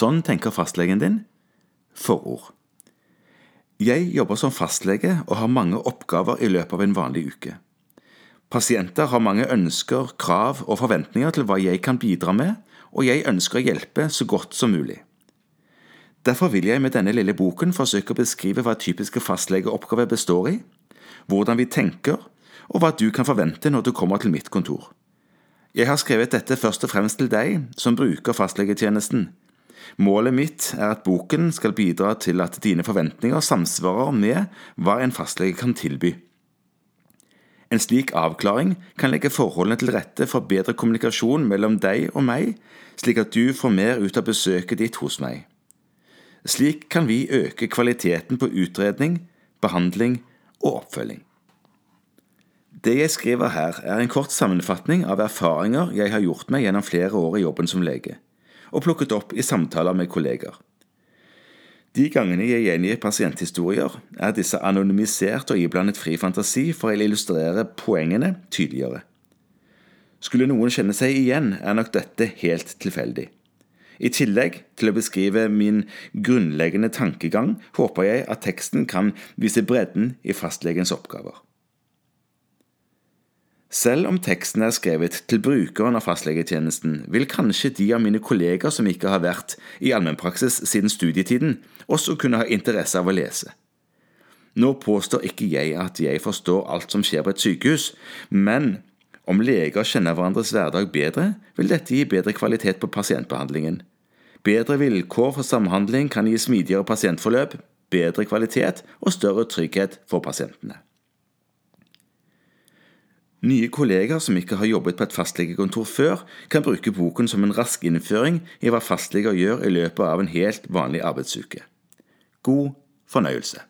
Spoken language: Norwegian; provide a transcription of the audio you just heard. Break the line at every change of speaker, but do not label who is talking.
Sånn tenker fastlegen din. Forord. Jeg jobber som fastlege og har mange oppgaver i løpet av en vanlig uke. Pasienter har mange ønsker, krav og forventninger til hva jeg kan bidra med, og jeg ønsker å hjelpe så godt som mulig. Derfor vil jeg med denne lille boken forsøke å beskrive hva typiske fastlegeoppgaver består i, hvordan vi tenker, og hva du kan forvente når du kommer til mitt kontor. Jeg har skrevet dette først og fremst til deg som bruker fastlegetjenesten. Målet mitt er at boken skal bidra til at dine forventninger samsvarer med hva en fastlege kan tilby. En slik avklaring kan legge forholdene til rette for bedre kommunikasjon mellom deg og meg, slik at du får mer ut av besøket ditt hos meg. Slik kan vi øke kvaliteten på utredning, behandling og oppfølging. Det jeg skriver her, er en kort sammenfatning av erfaringer jeg har gjort meg gjennom flere år i jobben som lege, og plukket opp i samtaler med kolleger. De gangene jeg gjengir pasienthistorier, er disse anonymisert og iblandet fri fantasi for å illustrere poengene tydeligere. Skulle noen kjenne seg igjen, er nok dette helt tilfeldig. I tillegg til å beskrive min grunnleggende tankegang, håper jeg at teksten kan vise bredden i fastlegens oppgaver. Selv om teksten er skrevet til brukeren av fastlegetjenesten, vil kanskje de av mine kolleger som ikke har vært i allmennpraksis siden studietiden, også kunne ha interesse av å lese. Nå påstår ikke jeg at jeg forstår alt som skjer på et sykehus, men om leger kjenner hverandres hverdag bedre, vil dette gi bedre kvalitet på pasientbehandlingen. Bedre vilkår for samhandling kan gi smidigere pasientforløp, bedre kvalitet og større trygghet for pasientene. Nye kolleger som ikke har jobbet på et fastlegekontor før, kan bruke boken som en rask innføring i hva fastleger gjør i løpet av en helt vanlig arbeidsuke. God fornøyelse.